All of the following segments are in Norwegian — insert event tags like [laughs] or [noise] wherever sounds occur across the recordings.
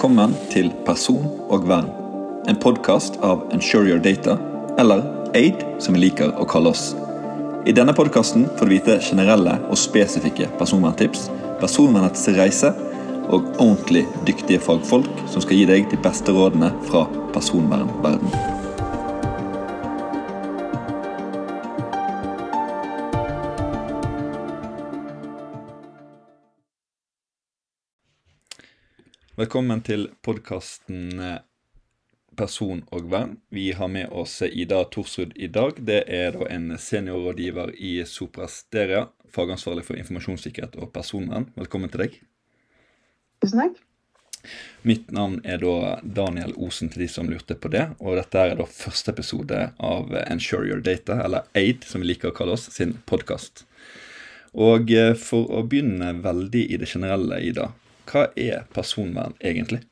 Velkommen til Person og venn, en podkast av Ensure Your Data, eller AID som vi liker å kalle oss. I denne podkasten får du vite generelle og spesifikke personverntips, personvernets reise og ordentlig dyktige fagfolk som skal gi deg de beste rådene fra personvernverdenen. Velkommen til podkasten Person og venn. Vi har med oss Ida Torsrud i dag. Det er da en seniorrådgiver i Sopra Steria, fagansvarlig for informasjonssikkerhet og personvern. Velkommen til deg. Tusen takk. Mitt navn er da Daniel Osen, til de som lurte på det. Og dette er da første episode av Ensure Your Data, eller AID, som vi liker å kalle oss, sin podkast. Og eh, for å begynne veldig i det generelle, Ida. Hva er personvern egentlig?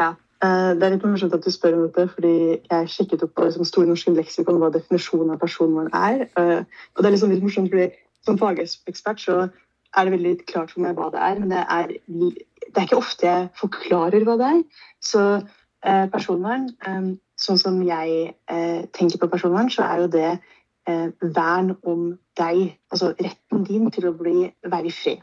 Ja, eh, Det er litt morsomt at du spør om dette, fordi jeg sjekket opp på liksom, Store norske leksikon hva definisjonen av personvern er. Eh, Og det er liksom litt morsomt, fordi Som fagekspert så er det veldig klart for meg hva det er, men det er, det er ikke ofte jeg forklarer hva det er. Så eh, personvern, sånn som jeg tenker på personvern, så er jo det vern om deg. Altså retten din til å bli, være i fred.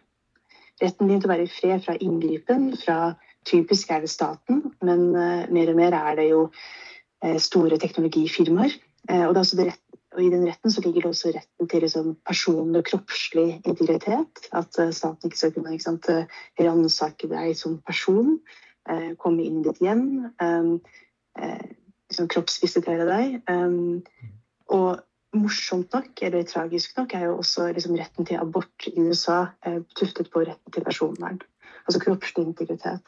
Retten din til å være i fred fra inngripen, fra typisk er det staten, men eh, mer og mer er det jo eh, store teknologifirmaer. Eh, og, rett, og I den retten ligger det også retten til liksom, personlig og kroppslig integritet. At staten ikke skal kunne sant, ransake deg som person, komme inn i ditt hjem, liksom kroppsvisitere deg. og morsomt nok, eller tragisk nok, er jo også liksom retten til abort i USA eh, tuftet på retten til personvern. Altså kroppslig integritet.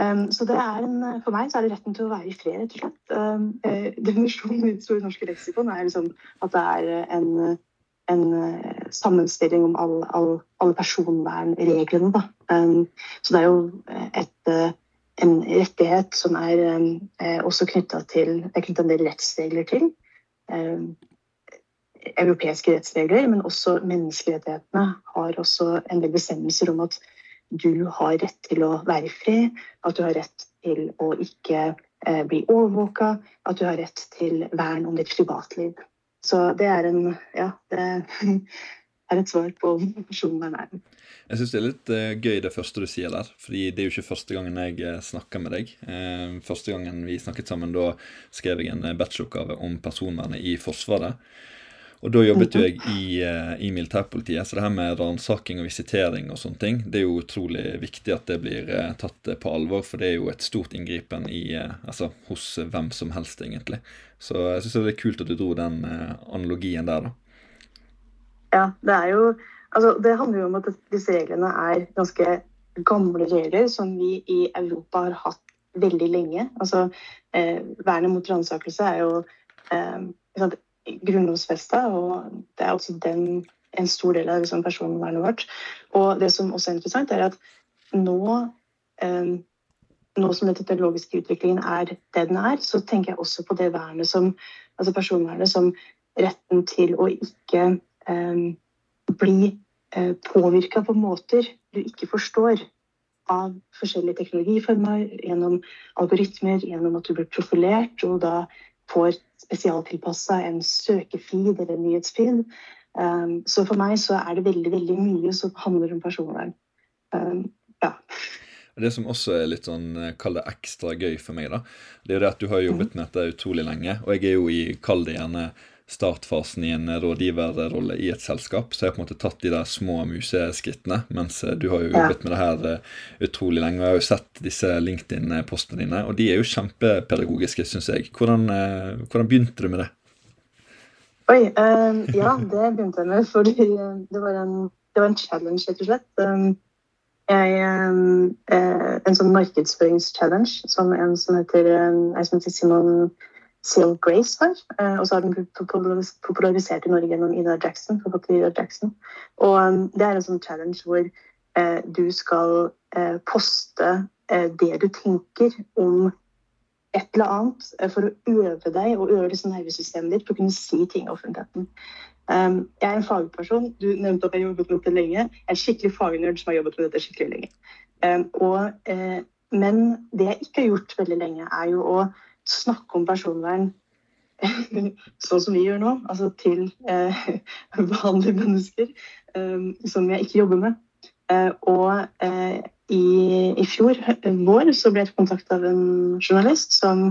Um, så det er en, for meg så er det retten til å være i fred, rett og slett. Um, eh, [laughs] definisjonen i Store norske leksikon er liksom at det er en, en eh, sammenstilling om alle, alle, alle personvernreglene. Da. Um, så det er jo et, eh, en rettighet som er eh, også knytta til Det er knytta en del rettsregler til. Europeiske rettsregler, men også menneskerettighetene har også en del bestemmelser om at du har rett til å være fri, at du har rett til å ikke eh, bli overvåka, at du har rett til vern om ditt privatliv. Så det er en Ja, det [laughs] er et svar på personvern er. Jeg syns det er litt uh, gøy det første du sier der. fordi det er jo ikke første gangen jeg uh, snakker med deg. Første gangen vi snakket sammen, da skrev jeg en bacheloroppgave om personvernet i Forsvaret. Og da jobbet jo jeg i, i militærpolitiet, så det her med ransaking og visitering og sånne ting, det er jo utrolig viktig at det blir tatt på alvor, for det er jo et stort inngripen i, altså, hos hvem som helst, egentlig. Så jeg syns det er kult at du dro den analogien der, da. Ja, det er jo Altså, det handler jo om at disse reglene er ganske gamle regler som vi i Europa har hatt veldig lenge. Altså, eh, Vernet mot ransakelse er jo eh, grunnlovfesta, og det er også den, en stor del av liksom, personvernet vårt. Og det som også er interessant, er at nå, eh, nå som den teknologiske utviklingen er det den er, så tenker jeg også på det vernet som, altså personvernet som retten til å ikke bli eh, påvirka på måter du ikke forstår av forskjellige teknologiformer, gjennom algoritmer, gjennom at du blir profilert og da får spesialtilpassa en søkefeed eller en nyhetsfeed. Um, så for meg så er det veldig veldig mye som handler om personvern. Um, ja. Det som også er litt sånn, kall det ekstra gøy for meg, da, det er jo det at du har jobbet med dette utrolig lenge. Og jeg er jo i, kall det gjerne, startfasen i en rådgiverrolle i et selskap. Så jeg har på en måte tatt de der små museskrittene, mens du har jo jobbet med det her utrolig lenge. Og jeg har jo sett disse LinkedIn-postene dine, og de er jo kjempepedagogiske, syns jeg. Hvordan, hvordan, begynte du med det? Oi, um, ja, det begynte jeg med fordi det var en, det var en challenge, rett og slett. Um, jeg, um, en sånn markedsføringschallenge som en som heter, jeg som heter Simon Seal Grace har. Og så har den blitt popularisert i Norge gjennom Ida Jackson. Ida Jackson. Og um, det er en sånn challenge hvor eh, du skal eh, poste eh, det du tenker om et eller annet for å øve deg og øve liksom nervesystemet ditt på å kunne si ting i offentligheten. Um, jeg er en fagperson. Du nevnte at jeg har jobbet med dette lenge. Jeg er en skikkelig fagnerd som har jobbet med dette skikkelig lenge. Um, og men det jeg ikke har gjort veldig lenge, er jo å snakke om personvern [laughs] sånn som vi gjør nå, altså til eh, vanlige mennesker eh, som jeg ikke jobber med. Eh, og eh, i, i, fjor vår så ble jeg kontakta av en journalist som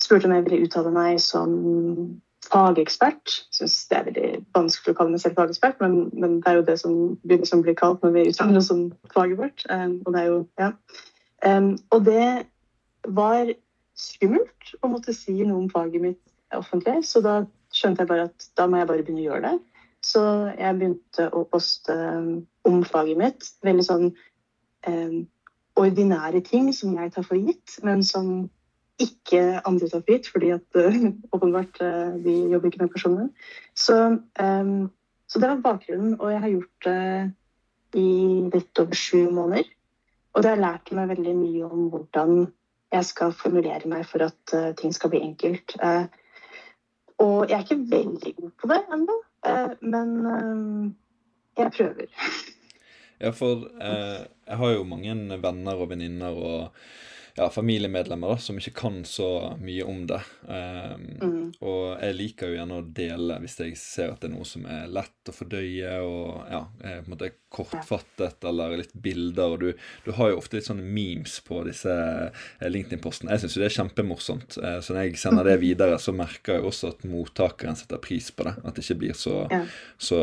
spurte om jeg ville uttale meg som fagekspert. Syns det er veldig vanskelig å kalle meg selv fagekspert, men, men, det er jo det som, som blir kalt når vi uttaler oss som faget vårt. Um, og det er jo, ja. Og det var skummelt å måtte si noe om faget mitt offentlig, så da skjønte jeg bare at da må jeg bare begynne å gjøre det. Så jeg begynte å poste um, om faget mitt. Veldig sånn eh, ordinære ting som jeg tar for gitt, men som ikke andre tar for gitt, fordi at uh, [laughs] åpenbart vi jobber ikke med personen. Så, um, så, det var bakgrunnen, og jeg har gjort det i litt over sju måneder. Og det har lært meg veldig mye om hvordan jeg skal formulere meg for at uh, ting skal bli enkelt. Uh, og jeg er ikke veldig god på det ennå, uh, men jeg prøver. [laughs] Ja, for jeg har jo mange venner og venninner og ja, familiemedlemmer da, som ikke kan så mye om det. Um, mm. Og jeg liker jo gjerne å dele hvis jeg ser at det er noe som er lett å fordøye og ja, er på en måte kortfattet eller litt bilder. Og du, du har jo ofte litt sånne memes på disse eh, LinkedIn-postene. Jeg syns jo det er kjempemorsomt. Uh, så når jeg sender det videre, så merker jeg også at mottakeren setter pris på det. At det ikke blir så, ja. så,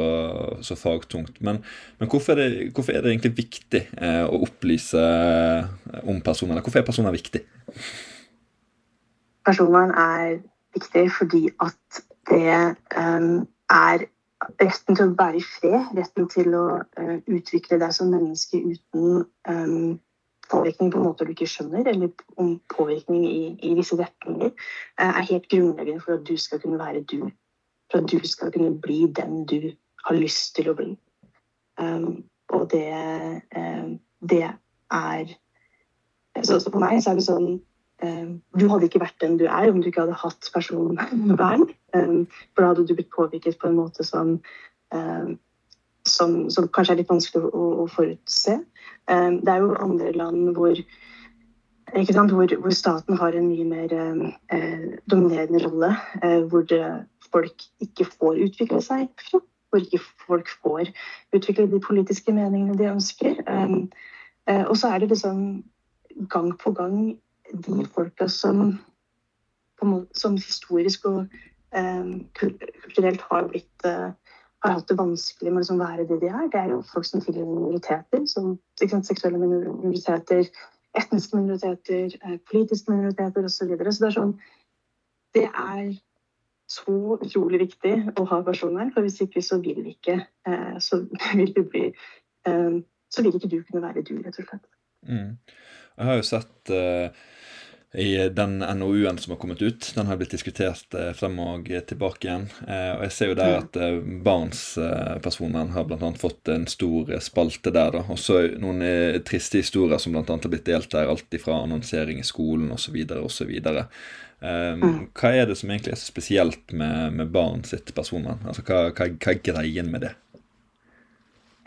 så fagtungt. Men, men hvorfor, er det, hvorfor, er det, egentlig viktig å opplyse om personer? Hvorfor er personer personvern er viktig? Personvern er viktig fordi at det um, er retten til å være i fred, retten til å uh, utvikle deg som menneske uten um, påvirkning på måter du ikke skjønner, eller om påvirkning i, i visse retninger, uh, er helt grunnleggende for at du skal kunne være du. For at du skal kunne bli den du har lyst til å bli. Um, og det, uh, det er så, så, for meg så er det sånn eh, Du hadde ikke vært den du er om du ikke hadde hatt personvern. Eh, for da hadde du blitt påvirket på en måte som, eh, som, som kanskje er litt vanskelig å, å forutse. Eh, det er jo andre land hvor hvor, hvor, staten har en mye mer eh, dominerende rolle. Eh, hvor det, folk ikke får utvikle seg fra. Hvor ikke folk får utvikle de politiske meningene de ønsker. Eh, og så er det liksom gang på gang de folka som, som historisk og eh, kulturelt har blitt eh, har hatt det vanskelig med å liksom være det de er. Det er jo folk som tilhører minoriteter, som sant, seksuelle minoriteter, etniske minoriteter, eh, politiske minoriteter osv. Så, videre. så det er sånn Det er så utrolig viktig å ha personer, for hvis ikke så vil ikke eh, så [laughs] vil du bli så vil ikke du kunne være du, rett og slett. Mm. Jeg har jo sett uh, i den NOU-en som har kommet ut. Den har blitt diskutert uh, frem og tilbake igjen. Uh, og jeg ser jo der at barnspersonen personvern har bl.a. fått en stor spalte der. da. Også noen triste historier som bl.a. har blitt delt der. Alt fra annonsering i skolen osv. osv. Um. Hva er det som egentlig er så spesielt med, med barn sitt personvern? Altså, hva, hva, hva er greien med det?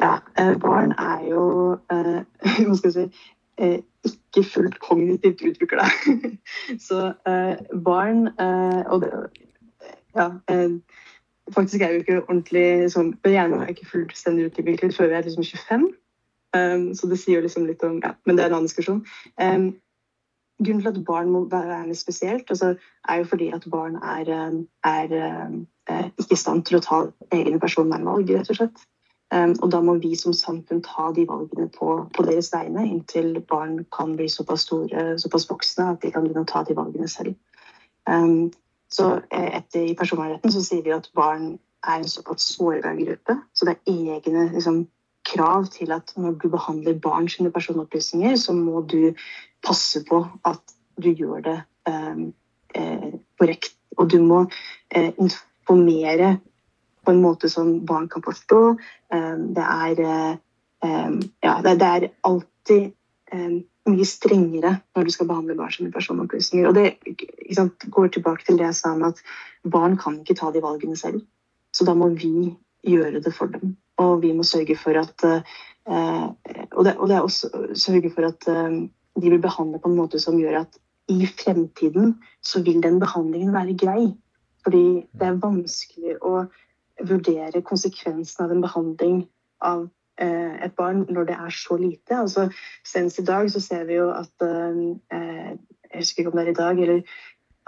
Ja, barn er jo [laughs] hva skal jeg si, eh, ikke fullt kognitivt utvikla. [laughs] så eh, barn eh, Og det, ja, eh, faktisk er jo ikke ordentlig sånn Hjernen er ikke fullstendig utviklet før vi er liksom 25. Um, så det sier liksom litt om ja, Men det er en annen diskusjon. Um, grunnen til at barn må være litt spesielt, altså, er jo fordi at barn er, er, er ikke i stand til å ta egne personvernvalg, rett og slett. Um, og da må vi som samfunn ta de valgene på, på, deres vegne inntil barn kan bli såpass store, såpass voksne at de kan begynne å ta de valgene selv. Um, så eh, etter, I personvernretten så sier vi at barn er en såpass sårbar gruppe. Så det er egne liksom, krav til at når du behandler barn sine personopplysninger, så må du passe på at du gjør det um, eh, korrekt. Og du må eh, informere på en måte som barn kan forstå. Eh, det er, eh, ja, det er alltid eh, mye strengere når du skal behandle barn som personopplysninger. Og det sant, går tilbake til det jeg sa om at barn kan ikke ta de valgene selv. Så da må vi gjøre det for dem. Og vi må sørge for at Og det, og det er også sørge for at de blir behandlet på en måte som gjør at i fremtiden så vil den behandlingen være grei. Fordi det er vanskelig å vurdere konsekvensen av en behandling av eh, et barn når det er så lite. Altså, senest i dag så ser vi jo at eh, Jeg husker ikke om det er i dag, eller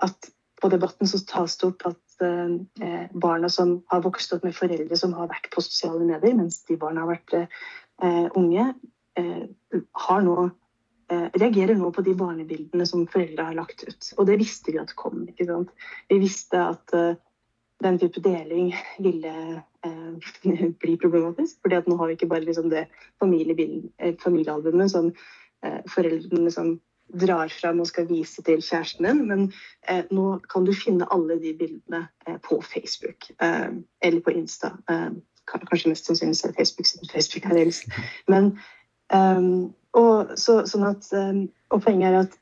at på debatten så tas det opp at eh, barna som har vokst opp med foreldre som har vært på sosiale medier mens de barna har vært eh, unge, eh, har nå eh, reagerer nå på de barnebildene som foreldre har lagt ut. Og det visste vi at kom. ikke sant? Vi visste at den type deling ville eh, [laughs] bli problematisk. fordi at nå har vi ikke bare liksom, det familiealbumet som eh, foreldrene liksom drar fram og skal vise til kjæresten din, men nå kan du finne alle de bildene på Facebook eller på Insta. kanskje mest sannsynlig er Facebook siden Facebook er eldst. Men så, sånn at, og poenget er at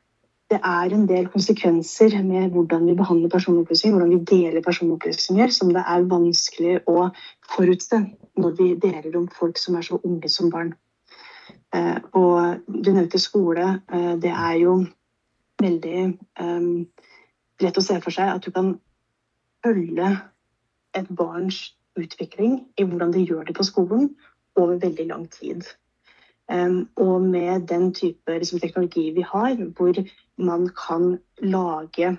det er en del konsekvenser med hvordan vi behandler personopplysninger, hvordan vi deler personopplysninger, som det er vanskelig å forutse når vi deler om folk som er så unge som barn. Uh, og du nevnte skole. Uh, det er jo veldig um, lett å se for seg at du kan følge et barns utvikling i hvordan de gjør det på skolen, over veldig lang tid. Um, og med den type liksom, teknologi vi har, hvor man kan lage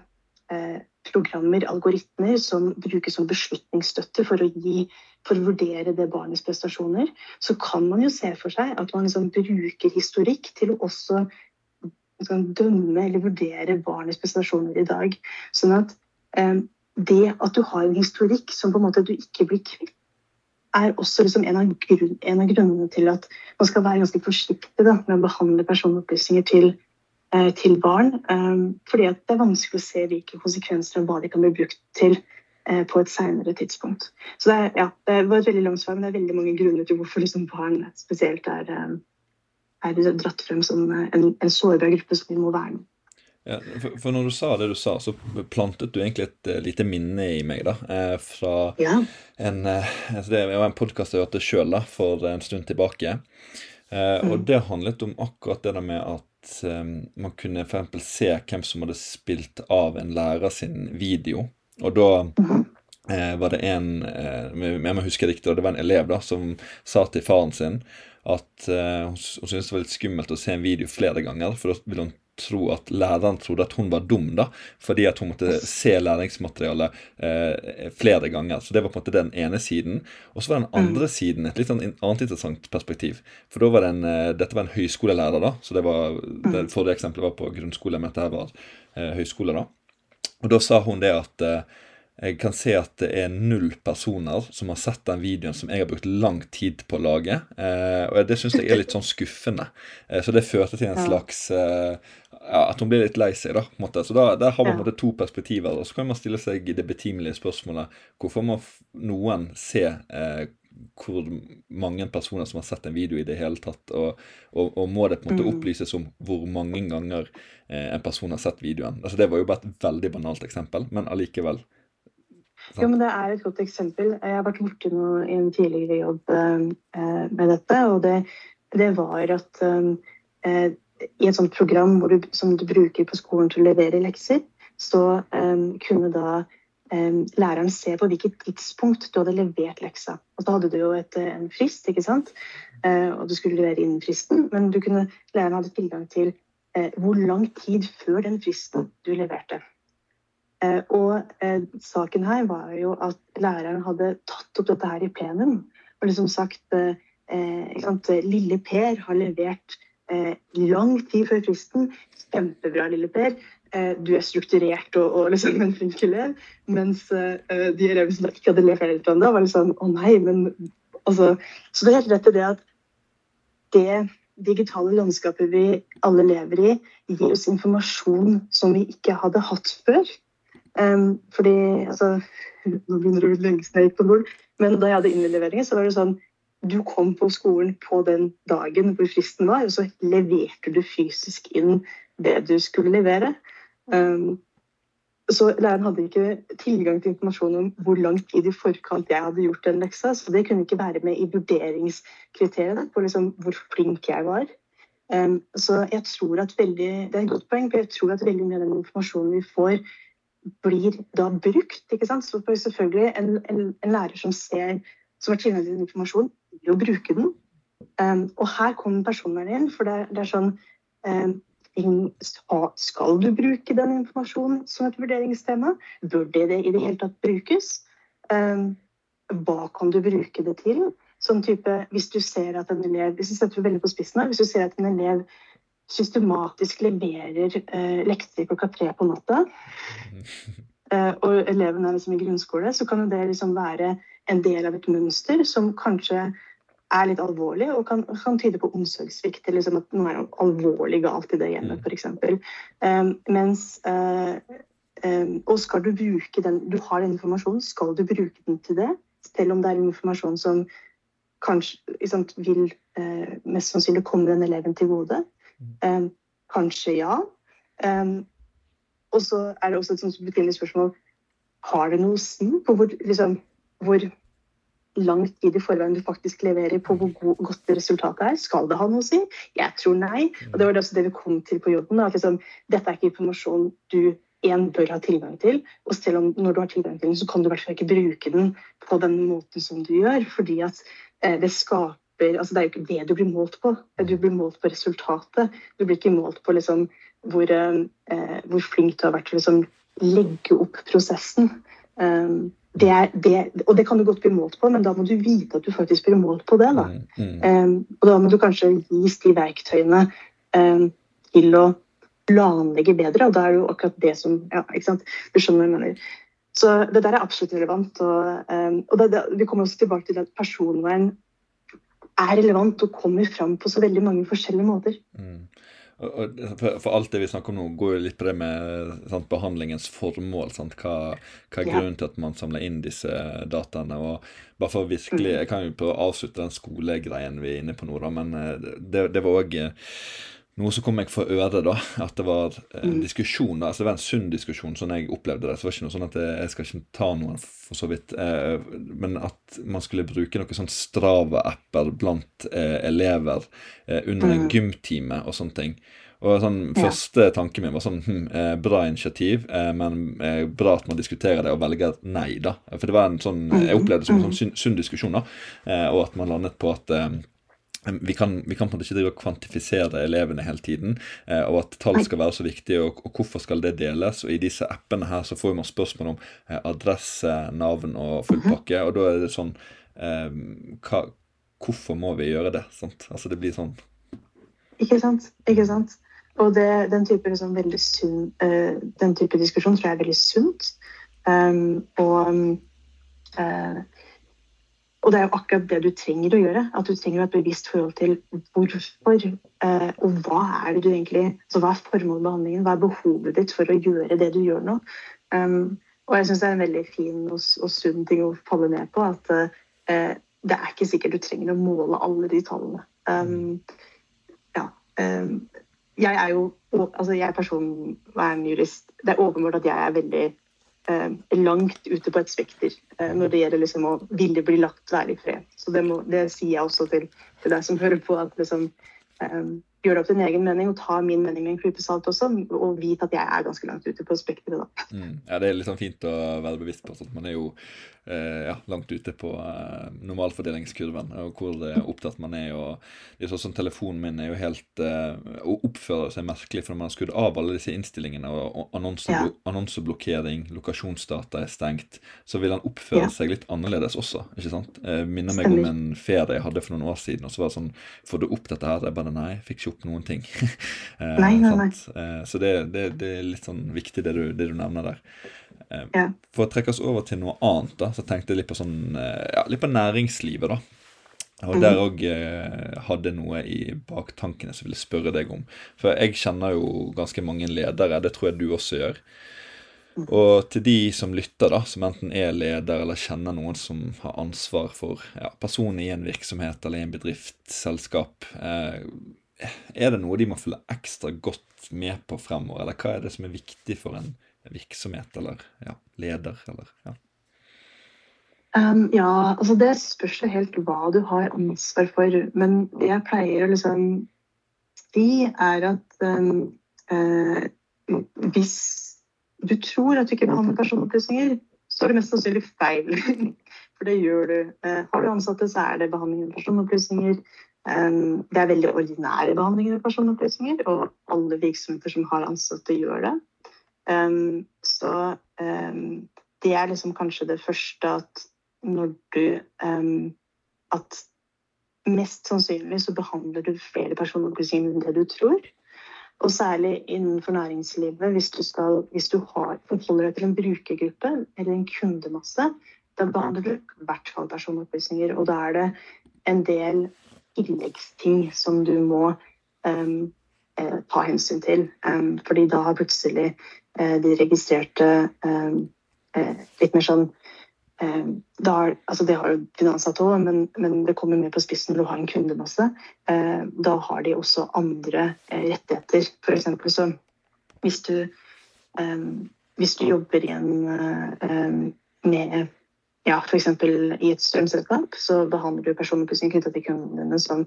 uh, programmer, algoritmer, som brukes som beslutningsstøtte for å, gi, for å vurdere det barnets prestasjoner, så kan man jo se for seg at man liksom bruker historikk til å også liksom, dømme eller vurdere barnets prestasjoner i dag. Sånn at eh, det at du har en historikk som på en måte du ikke blir kvitt, er også liksom en, av grunn, en, av grunnene til at man skal være ganske forsiktig da, med å behandle personopplysninger til, eh, til barn. Um, fordi det er vanskelig å se hvilke konsekvenser og hva de kan bli brukt til eh, på et senere tidspunkt. Så det, er, ja, det, var et veldig langt svar, men det er veldig mange grunner til hvorfor liksom barn spesielt er, er dratt frem som en, en sårbar gruppe som vi må verne. Ja, for, for, når du sa det du sa, så plantet du egentlig et uh, lite minne i meg. da, eh, Fra ja. en uh, altså Det var en podkast jeg hørte sjøl for en stund tilbake. Eh, mm. Og det handlet om akkurat det der med at um, man kunne for se hvem som hadde spilt av en lærer sin video. Og da mm. var det en Jeg må huske riktig, det var en elev da, som sa til faren sin at hun, hun syntes det var litt skummelt å se en video flere ganger, for da ville hun tro at læreren trodde at hun var dum, da, fordi at hun måtte se læringsmaterialet eh, flere ganger. Så det var på en måte den ene siden. Og så var den andre mm. siden et litt sånn annet interessant perspektiv. For da var det en, eh, dette var en høyskolelærer, da, så det var, det mm. forrige eksempelet var på grunnskole, men dette her var eh, høyskole, da. Og da sa hun det at eh, jeg kan se at det er null personer som har sett den videoen som jeg har brukt lang tid på å lage. Eh, og det syns jeg er litt sånn skuffende. Eh, så det førte til en slags eh, ja, At hun blir litt lei seg, da. på en måte. Så da, der har man på en måte to perspektiver. Og så kan man stille seg det betimelige spørsmålet hvorfor må noen se eh, hvor mange personer som har sett en video i det hele tatt, og, og, og må det på en måte mm. opplyses om hvor mange ganger eh, en person har sett videoen. Altså Det var jo bare et veldig banalt eksempel, men allikevel. Jo, men Det er et godt eksempel. Jeg har vært borti noe i en tidligere jobb eh, med dette. og det, det var at eh, i et sånt program du, som du bruker på skolen til å levere lekser, så eh, kunne da eh, læreren se på hvilket tidspunkt du hadde levert leksa. Og da hadde du jo et, en frist, ikke sant? Eh, og du skulle levere innen fristen, men kunne, læreren hadde tilgang til eh, hvor lang tid før den fristen du leverte. Eh, og eh, saken her var jo at læreren hadde tatt opp dette her i plenum og liksom sagt eh, eh Lille Per har levert eh, lang tid før fristen. Kjempebra, Lille Per. Eh, du er strukturert og, og liksom en flink elev. Mens de elevene som ikke hadde levert ennå, var liksom Å nei, men altså Så det er helt rett i det at det digitale landskapet vi alle lever i, gir oss informasjon som vi ikke hadde hatt før. Um, fordi altså, Nå begynner det å bli lenge siden jeg gikk på bord, men da jeg hadde innleveringer, så var det sånn Du kom på skolen på den dagen hvor fristen var, og så leverte du fysisk inn det du skulle levere. Um, så læreren hadde ikke tilgang til informasjon om hvor lang tid i forkant jeg hadde gjort den leksa, så det kunne ikke være med i vurderingskriteriene på liksom hvor flink jeg var. Um, så jeg tror at veldig, Det er et godt poeng, for jeg tror at veldig mye av den informasjonen vi får, blir da brukt. ikke sant? Så selvfølgelig en, en, en lærer som ser, som har tilgang til informasjon, vil jo bruke den. Um, og her kommer personvernet inn, for det, det er sånn um, Skal du bruke den informasjonen som et vurderingstema? Bør det i det hele tatt brukes? Um, hva kan du bruke det til? Sånn type, hvis du ser at en elev hvis du setter veldig på spissen her, hvis du ser at en elev systematisk leverer eh, lekser klokka tre på natta, eh, og elevene er liksom i grunnskole, så kan det liksom være en del av et mønster som kanskje er litt alvorlig og kan, kan tyde på omsorgssvikt. Liksom at noe er alvorlig galt i det hjemmet, mm. f.eks. Um, mens uh, um, Og skal du bruke den Du har den informasjonen, skal du bruke den til det? Selv om det er informasjon som kanskje liksom, vil uh, mest sannsynlig komme den eleven til gode. Um, kanskje ja. og så er det også et sånt betimelig spørsmål Har det noe å si på hvor, liksom, hvor lang tid i forveien du faktisk leverer på hvor godt resultatet er. Skal det ha noe å si? Jeg tror nei. Og det var det også det vi kom til på jobben. at liksom, Dette er ikke informasjon du en bør ha tilgang til. Og selv om når du har tilgang til den, så kan du i hvert fall ikke bruke den på den måten som du gjør. fordi at eh, det skaper altså Det er jo ikke det du blir målt på. Du blir målt på resultatet. Du blir ikke målt på liksom, hvor, eh, hvor flink du har vært til å liksom, legge opp prosessen. Um, det er, det, og det kan du godt bli målt på, men da må du vite at du faktisk blir målt på det. Da. Mm, mm. Um, og da må du kanskje gis de verktøyene um, til å planlegge bedre, og da er det jo akkurat det som ja, ikke sant? Du skjønner hva jeg mener. Så det der er absolutt relevant. Og, um, og det, det, vi kommer også tilbake til at personvern er relevant og kommer fram på så veldig mange forskjellige måter. Mm. For, alt det vi snakker om nå, går jo litt på det med sant, behandlingens formål. Sant? Hva, hva, er grunnen til at man samler inn disse dataene? og bare for virkelig, mm. Jeg kan jo prøve å avslutte den skolegreien vi er inne på nå, da, men eh, det, det var òg noe som kom meg for øre, da, at det var en mm. diskusjon. da, altså Det var en sunn diskusjon, sånn jeg opplevde det. så det var ikke noe sånn at Jeg, jeg skal ikke ta noen, for så vidt. Eh, men at man skulle bruke noen sånn Strava-apper blant eh, elever eh, under en mm. gymtime og sånne ting. Og sånn. Første tanken min var sånn hm, eh, Bra initiativ, eh, men eh, bra at man diskuterer det og velger nei, da. For det var en sånn, Jeg opplevde det som en sånn sunn diskusjon, da. og at man landet på at vi kan, vi kan, på en måte ikke drive og kvantifisere elevene hele tiden, eh, og at tall skal være så viktige, og, og, hvorfor skal det deles? Og I disse appene her så får man spørsmål om eh, adresse, navn og full mhm. pakke, og da er det sånn eh, hva, Hvorfor må vi gjøre det? Sant? Altså det blir sånn Ikke sant. Ikke sant. Og det, den type liksom sunn uh, Den type diskusjon tror jeg er veldig sunt. Um, og uh, og det er jo akkurat det du trenger å gjøre. At du trenger et bevisst forhold til hvorfor eh, og hva er det du egentlig Så hva er formålet med behandlingen? Hva er behovet ditt for å gjøre det du gjør nå? Um, og jeg syns det er en veldig fin og, og, sunn ting å falle ned på. At eh, det er ikke sikkert du trenger å måle alle de tallene. Um, ja. Um, jeg er jo Altså, jeg er personvernjurist. Det er åpenbart at jeg er veldig langt ute på et spekter eh, når det gjelder liksom å ville bli lagt være i fred. Så det, må, det sier jeg også til, til, deg som hører på, at liksom, um, gjør det opp din egen mening og ta min mening med en klype salt også, og vite at jeg er ganske langt ute på spekteret, da. Mm. Ja, det er litt sånn fint å være bevisst på. at Man er jo Eh, ja, langt ute på eh, normalfordelingskurven, og hvor opptatt man er. og det er sånn som Telefonen min er jo helt og oppfører seg merkelig, for når man har skrudd av alle disse innstillingene, og annonse, ja. annonseblokkering, lokasjonsdata er stengt, så vil han oppføre ja. seg litt annerledes også. ikke sant? Eh, minner meg om en ferie jeg hadde for noen år siden, og så var det sånn Får du opp dette her? Jeg bare nei, fikk ikke opp noen ting. [laughs] nei, nei, nei. så det, det, det, er litt sånn viktig, det du, det du nevner der. Eh, ja. For å trekke oss over til noe annet, da, så tenkte jeg litt på, sånn, eh, ja, litt på næringslivet. da. Og der òg mhm. eh, hadde noe i baktankene som jeg ville spørre deg om. For jeg kjenner jo ganske mange ledere, det tror jeg du også gjør. Mhm. Og til de som lytter, da, som enten er leder eller kjenner noen som har ansvar for ja, personer i en virksomhet eller i en bedrift, selskap, eh, er det noe de må følge ekstra godt med på fremover? Eller hva er det som er viktig for en virksomhet eller ja, leder, eller ja. Um, ja, altså det spørs jo helt hva du har ansvar for. Men jeg pleier å liksom si, er at um, uh, hvis du tror at du ikke behandler personopplysninger, så er det mest sannsynlig feil. [laughs] For det gjør du. Uh, har du ansatte, så er det behandling av personopplysninger. Um, det er veldig ordinære behandlinger av personopplysninger, og alle virksomheter som har ansatte, gjør det. Um, så um, det er liksom kanskje det første at når du At mest sannsynlig så behandler du flere personopplysninger enn det du tror. Og særlig innenfor næringslivet, hvis du, skal, hvis du har, forholder deg til en brukergruppe eller en kundemasse, da behandler du i hvert fall personopplysninger. Og da er det en del tilleggsting som du må um, ta hensyn til. Um, fordi da har plutselig eh, de registrerte um, eh, litt mer sånn da, altså det har jo finansatt òg, men, men, det kommer mer på spissen når du har en kundemasse. Da har de også andre rettigheter. For eksempel så hvis du, hvis du jobber igjen en med ja, f.eks. i et strømselskap så behandler du personopplysninger knytta til kundene som,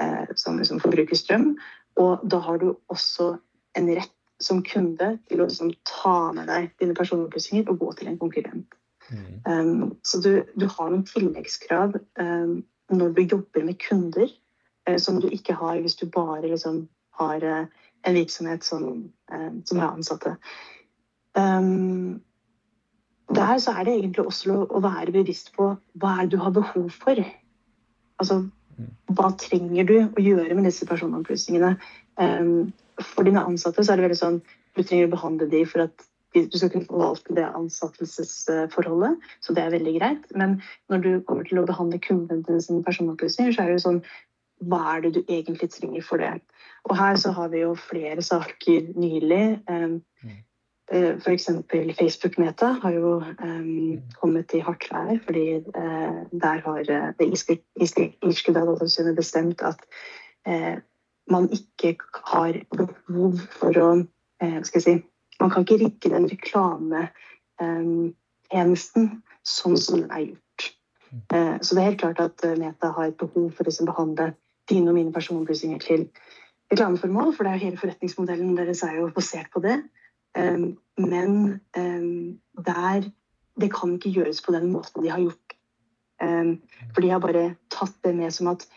eh, som liksom forbruker strøm. Og da har du også en rett som kunde til å liksom, ta med deg dine personopplysninger og gå til en konkurrent. Mm. Um, så du, du, har noen tilleggskrav um, når du jobber med kunder, uh, som du ikke har hvis du bare liksom, har uh, en virksomhet som, uh, som har ansatte. Um, der så er det egentlig også å være bevisst på hva er det du har behov for. Altså, hva trenger du å gjøre med disse personopplysningene? Um, for dine ansatte så er det veldig sånn du trenger å behandle dem for at du skal kunne forvalte det ansettelsesforholdet, så det er veldig greit. Men når du kommer til å behandle kundene dine sine personopplysninger, så er det jo sånn hva er det du egentlig trenger for det? Og her så har vi jo flere saker nylig. Um, F.eks. Facebook-Meta har jo um, kommet i hardt vær, fordi uh, der har uh, det irske datatilsynet bestemt at uh, man ikke har behov for å skal jeg si, Man kan ikke rigge den reklametjenesten um, sånn som den er gjort. så det er helt klart at Meta har et behov for å liksom, behandle dine og mine personopplysninger til reklameformål, for det er jo hele forretningsmodellen deres er jo basert på det. Ehm, men ehm, der Det kan ikke gjøres på den måten de har gjort. Ehm, for de har bare tatt det med som at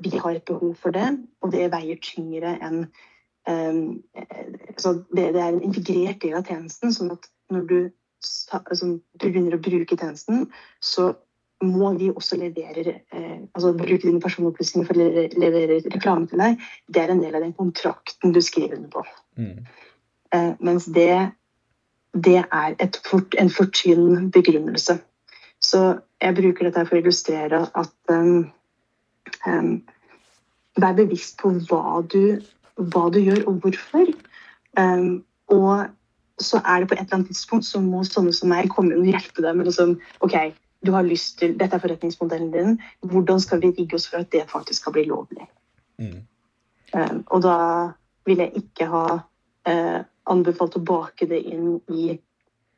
vi har et behov for det, og det veier tyngre enn så det, det, er en integrert del av tjenesten. sånn at når du, altså, du begynner å bruke tjenesten, så må vi også levere eh, altså bruke dine personopplysninger for å levere reklame til deg. Det er en del av den kontrakten du skriver under på. Mm. Eh, mens det, det er fort, en fortynn begrunnelse. Så jeg bruker dette for å illustrere at um, um, Vær bevisst på hva du, hva du, gjør, og hvorfor. Um, og så er det på et eller annet tidspunkt så må sånne som meg komme inn og hjelpe deg med liksom, ok, du har lyst til, Dette er forretningsmodellen din. Hvordan skal vi rigge oss for at det faktisk skal bli lovlig? Mm. Og da vil jeg ikke ha uh, anbefalt å bake det inn i,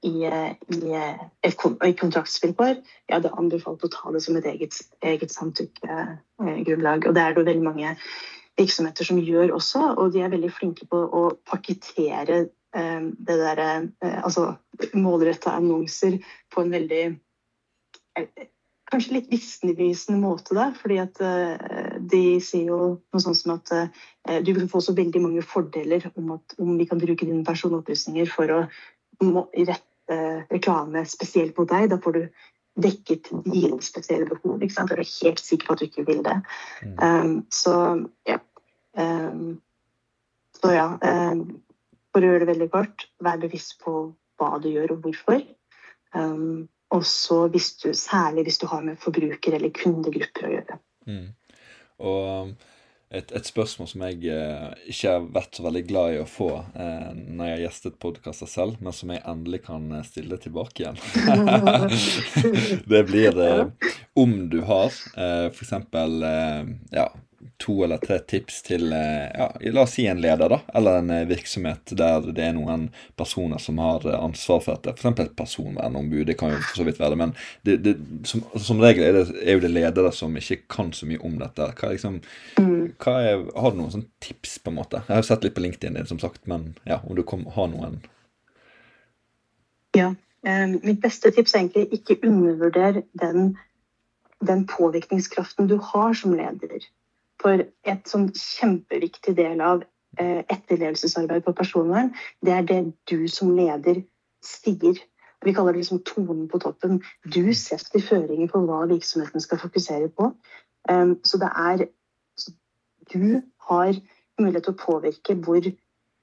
i, i i kontraktsvilkår. Jeg hadde anbefalt å ta det som et eget, eget samtykkegrunnlag. Og det er det veldig mange virksomheter som gjør også, og de er veldig flinke på å pakkettere eh, det derre eh, Altså målretta annonser på en veldig eh, kanskje litt visnevisende måte der. fordi at uh, de sier jo noe sånt som at uh, du vil få så veldig mange fordeler om, at, om vi kan bruke dine personopplysninger for å rette reklame spesielt mot deg. Da får du dekket dine spesielle behov. ikke sant? Du er helt sikker på at du ikke vil det. Mm. Um, så ja. Um, så ja. Um, for å gjøre det veldig kort, vær bevisst på hva du gjør og hvorfor. Um, og så hvis du, særlig hvis du har med forbruker- eller kundegrupper å gjøre. Mm. Og um, et, et, spørsmål som jeg eh, ikke har vært så veldig glad i å få eh, når jeg har gjestet podkaster selv, men som jeg endelig kan eh, stille tilbake igjen. [laughs] [laughs] det blir eh, om du har eh, f.eks. Eh, ja, to eller tre tips til eh, ja, la oss si en leder, da, eller en eh, virksomhet der det er noen personer som har ansvar for dette. F.eks. et personvernombud, det kan jo for så vidt være det. Men det, det, som, som, regel er, det, er, jo det ledere som ikke kan så mye om dette. Hva, liksom, mm. hva er, har du noen sånn tips, på en måte? Jeg har jo sett litt på LinkedIn din, som sagt, men ja, om du kom, har noen Ja. Eh, mitt beste tips er egentlig ikke undervurder den den påvirkningskraften du har som leder. For et sånn kjempeviktig del av eh, etterlevelsesarbeid på personvern, det er det du som leder sier. Vi kaller det liksom tonen på toppen. Du setter føringer på hva virksomheten skal fokusere på. Um, så det er Du har mulighet til å påvirke hvor,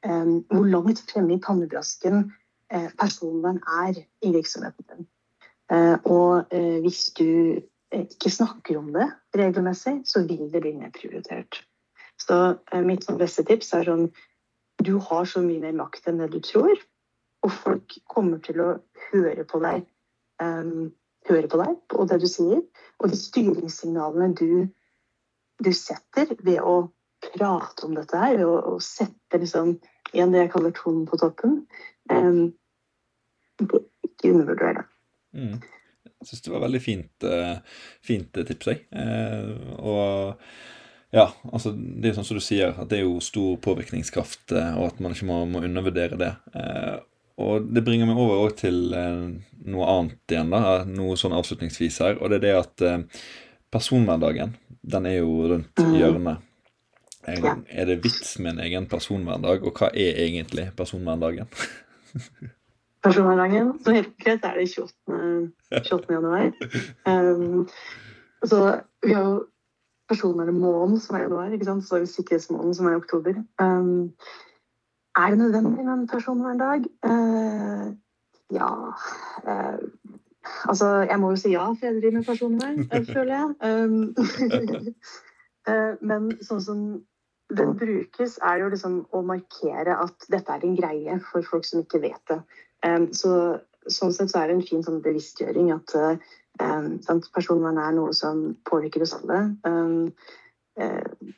um, hvor langt fremme i pannebrasken uh, personvern er i virksomheten din. Uh, og hvis du ikke snakker om det regelmessig, så vil det bli nedprioritert. Så eh, mitt sånn beste tips er sånn Du har så mye mer makt enn det du tror. Og folk kommer til å høre på deg, um, høre på deg og det du sier. Og de styringssignalene du, du setter ved å prate om dette her, å, å sette liksom, igjen det jeg kaller tonen på toppen um, Ikke undervurder det. Mm. Jeg syns det var veldig fint, uh, fint tips, jeg. Uh, og ja, altså det er jo sånn som du sier, at det er jo stor påvirkningskraft, og at man ikke må, må undervurdere det. og det bringer meg over til noe annet igjen, da, noe sånn avslutningsvis her. Og det er det at personhverdagen, den er jo rundt hjørnet. Er det vits med en egen personhverdag, og hva er egentlig personverndagen? [laughs] personverndagen. Så helt konkret er det 28. 28. januar. Um, så vi har jo personvernmåneden som er januar, ikke sant? så har vi sikkerhetsmåneden som er i oktober. Um, er det nødvendig med en personverndag? Uh, ja uh, Altså, jeg må jo si ja, for jeg driver med personvern, [laughs] føler jeg. Um, uh, [laughs] men sånn som den brukes, er jo liksom å markere at dette er en greie for folk som ikke vet det. Så, sånn sett så er det en fin sånn bevisstgjøring at sant, personvern er noe som påvirker oss alle. Uh,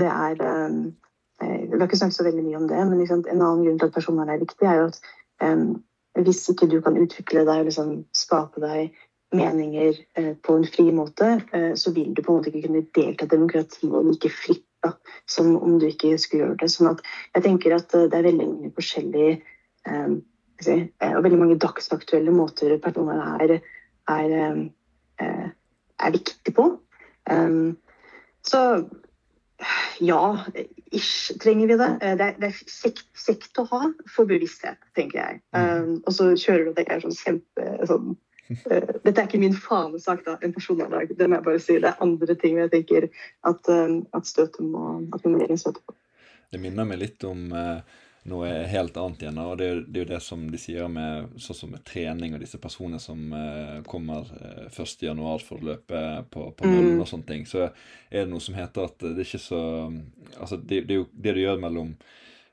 det er um, Vi har ikke snakket så veldig mye om det, men liksom, en annen grunn til at personvern er viktig, er jo at hvis ikke du kan utvikle deg og liksom, skape deg meninger uh, på en fri måte, så vil du på en måte ikke kunne delta i demokratiet like fritt da, som om du ikke skulle gjøre det. Sånn at jeg tenker at det er veldig mye forskjellig um, si, eh, og veldig mange dagsaktuelle måter personvern er, er, eh, er, viktig på. Um, så ja, ish trenger vi det. Eh, det er, det er kjekt, å ha for bevissthet, tenker jeg. Um, og så kjører du det er sånn kjempe sånn, Dette er ikke min fanesak, da, en personverndag. Det må jeg bare si. Det er andre ting jeg tenker at, um, at støtet må, at vi må legge støtet på. Det minner meg litt om uh noe helt annet igjen. Og det, det, er jo det som de sier med sånn som med trening og disse personene som uh, kommer uh, eh, 1.1 for å løpe på, på nullen mm. og sånne ting. Så er det noe som heter at det er ikke så Altså, det, det er jo det du gjør mellom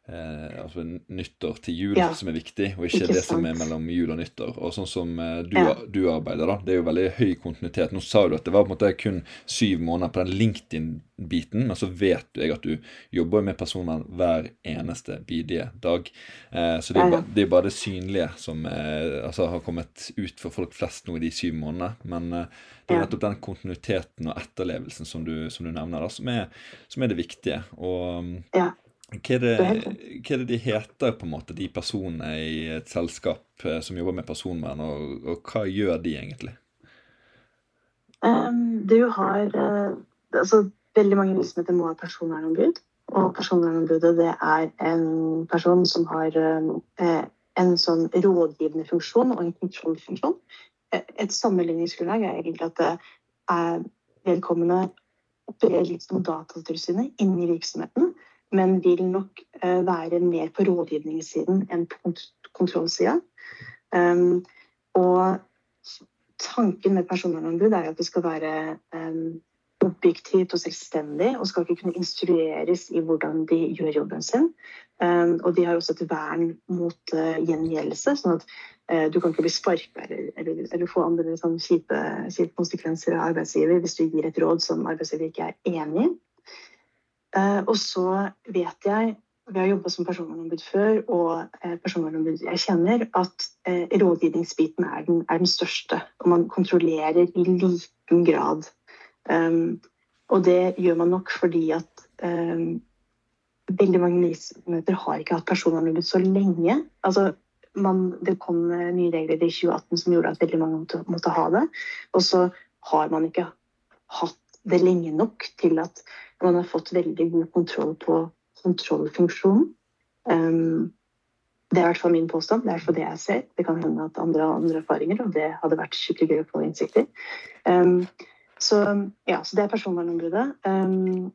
eh, altså nyttår til jul ja. som er viktig, og ikke, ikke det som er mellom jul og nyttår. Og sånn som eh, du, ja. du, arbeider, da. Det er jo veldig høy kontinuitet. Nå sa du at det var på en måte kun syv måneder på den LinkedIn-biten, men så vet du jeg at du jobber med personvern hver eneste bidige dag. Eh, så det er, ja, det er, bare det synlige som eh, altså, har kommet ut for folk flest nå i de syv månedene. Men eh, det er nettopp den kontinuiteten og etterlevelsen som du, som du nevner, da, som er, som er det viktige. Og ja. Hva er, det, hva er, det, de heter, på en måte, de personene i et selskap eh, som jobber med personvern, og, og hva gjør de egentlig? Um, du har uh, altså, Veldig mange virksomheter må ha personvernombud. Og personvernombudet det er en person som har uh, en sånn rådgivende funksjon og en kontrollfunksjon. Et sammenligningsgrunnlag er egentlig at det er vedkommende opererer litt som Datatilsynet inni virksomheten men vil nok eh, være mer på rådgivningssiden enn på kontrollsida. Um, og tanken med personvernombud er at det skal være um, objektivt og selvstendig og skal ikke kunne instrueres i hvordan de gjør jobben sin. Um, og de har også et vern mot uh, gjengjeldelse, sånn at uh, du kan ikke bli sparka eller, eller, eller, få andre sånn, kjipe, kjipe, konsekvenser av arbeidsgiver hvis du gir et råd som arbeidsgiver ikke er enig i. Eh, og så vet jeg vi har jobba som personvernombud før, og eh, personvernombud jeg kjenner, at eh, rådgivningsbiten er den, er den, største. Og man kontrollerer i liten grad. Um, og det gjør man nok fordi at um, veldig mange virksomheter har ikke hatt personvernombud så lenge. Altså, man, det kom nye regler i 2018 som gjorde at veldig mange måtte, måtte ha det. Og så har man ikke hatt det lenge nok til at man har fått veldig god kontroll på kontrollfunksjonen. Um, det er i hvert fall min påstand. Det er i hvert fall det jeg ser. Det kan hende at andre har andre erfaringer, og det hadde vært skikkelig gøy å få innsikt i. Um, så, ja, så det er personvernombudet. Um,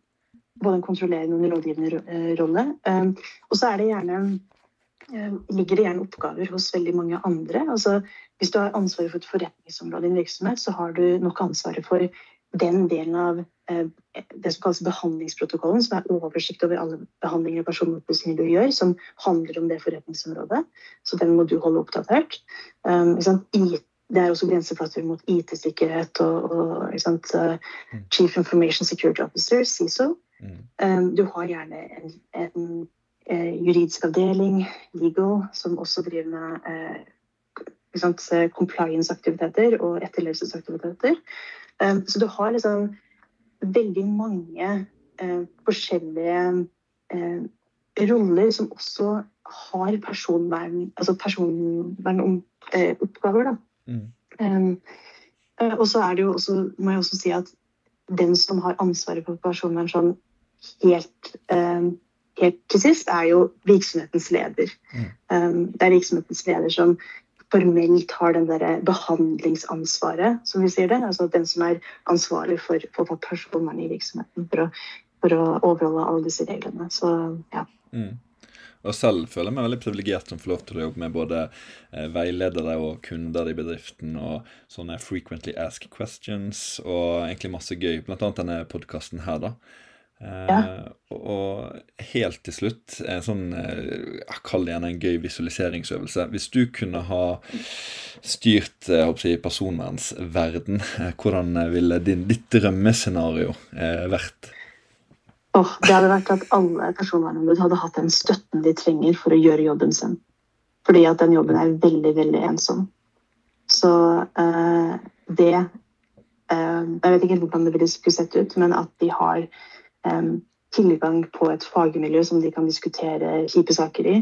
både en kontrollerende og en rådgivende eh, rolle. Um, og så er det gjerne ligger det gjerne oppgaver hos veldig mange andre. Altså, hvis du har ansvaret for et forretningsområde i en virksomhet, så har du nok ansvaret for den delen av eh, det som kalles behandlingsprotokollen, som er oversikt over alle behandlinger og personopplysninger du gjør, som handler om det forretningsområdet. Så den må du holde oppdatert. Um, det er også grenseflater mot IT-sikkerhet og, og uh, Chief Information Security Officer, CISO. Mm. Um, du har gjerne en, en, uh, juridisk avdeling, legal, som også driver med uh, compliance-aktiviteter og etterlevelsesaktiviteter. Ehm, så du har liksom veldig mange eh, forskjellige eh, roller som også har personvern, altså personvernoppgaver. Mm. Og så er det jo også, må jeg også si at den som har ansvaret for personvern sånn helt, helt til sist, er jo virksomhetens leder. Mm. Det er virksomhetens leder som formelt har den der behandlingsansvaret, som vi sier det. Altså den som er ansvarlig for, for personvernet i virksomheten. For å, for å, overholde alle disse reglene. Så ja. Mm. Og selv føler jeg meg veldig privilegert som får lov til å jobbe med både eh, veiledere og kunder i bedriften og sånne frequently asked questions og egentlig masse gøy. Blant annet denne podkasten her, da. Ja. Uh, og helt til slutt, en sånn uh, Kall det gjerne en gøy visualiseringsøvelse. Hvis du kunne ha styrt uh, si, personvernsverden, hvordan ville din, ditt drømmescenario vært? Oh, det hadde vært at alle personvernombud hadde hatt den støtten de trenger for å gjøre jobben sin. Fordi at den jobben er veldig, veldig ensom. Så det Jeg vet ikke hvordan det ville sett ut, men at de har tilgang på et fagmiljø som de kan diskutere kjipe saker i.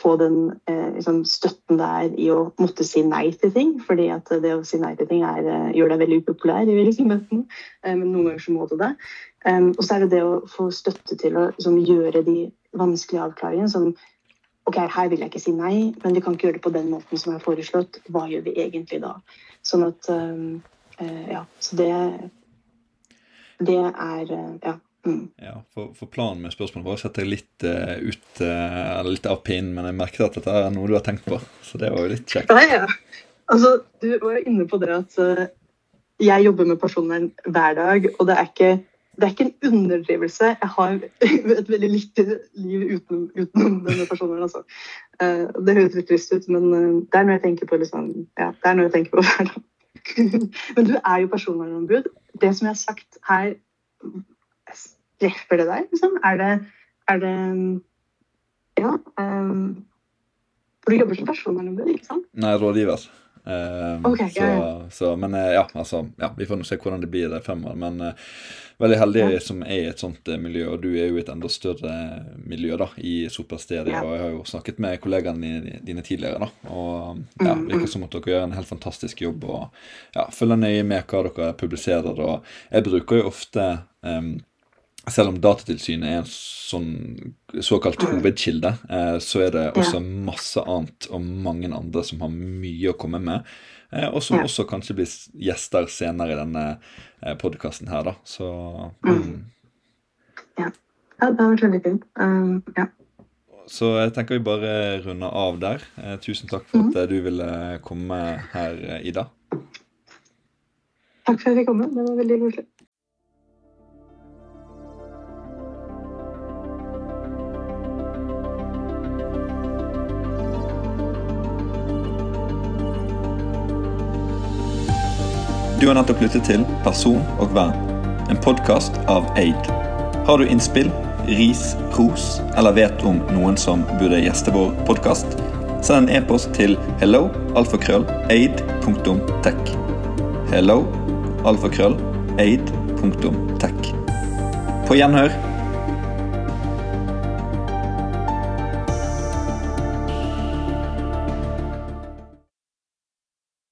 Få den uh, liksom, støtten der i å måtte si nei til ting. fordi at det å si nei til ting er, uh, gjør deg veldig upopulær i virksomheten. Men noen ganger så må du det. Og så er det det å få støtte til å liksom, gjøre de vanskelige avklaringene. som ok, her vil jeg ikke si nei, men vi kan ikke gjøre det på den måten som er foreslått. Hva gjør vi egentlig da? Sånn at uh, Ja, så det det er eh, ja. Mm. ja for, for, planen med spørsmålet var å sette litt uh, ut, uh, litt av pinnen, men jeg merket at dette er noe du har tenkt på, så det var jo litt kjekt. Ja, ja. Altså, du var jo inne på det at uh, jeg jobber med personvern hver dag, og det er ikke det er ikke en underdrivelse. Jeg har [laughs] et veldig lite liv utenom, utenom denne personen. Altså. det høres litt trist ut, men det er noe jeg tenker på liksom, ja, det er noe jeg tenker på hver dag. [laughs] Men du er jo personvernombud. Det som jeg har sagt her, treffer det deg? Liksom? Er det, er det Ja. Um, for du jobber som personvernombud, ikke sant? Nei, rådgiver. Um, okay, så, ja, ja. Så, men uh, ja, altså, ja, vi får nå se hvordan det blir det år. Men uh, veldig heldig som er i et sånt uh, miljø, og du er jo i et enda større miljø da, i Supersteria. Og jeg har jo snakket med kollegaene dine, tidligere, da. Og ja, mm, virker mm. som at dere gjør en helt fantastisk jobb og ja, følger nøye med hva dere publiserer. Og jeg bruker jo ofte um, selv om Datatilsynet er en sånn såkalt hovedkilde, eh, så er det også masse annet og mange andre som har mye å komme med. Eh, og som også kanskje blir gjester senere i denne eh, podkasten her, da. Så mm. mm. Ja. ja. Det har vært veldig fint. Um, ja. Så jeg tenker vi bare runder av der. tusen takk for at mm. du ville komme her, Ida. Takk for at jeg fikk komme. Det var veldig koselig. Du har nettopp lyttet til Person og vern, en podkast av Aid. Har du innspill, ris, ros eller vet om noen som burde gjeste vår podkast, send en e-post til hello alfakrøll. Hello alfakrøll aid.tech. På gjenhør.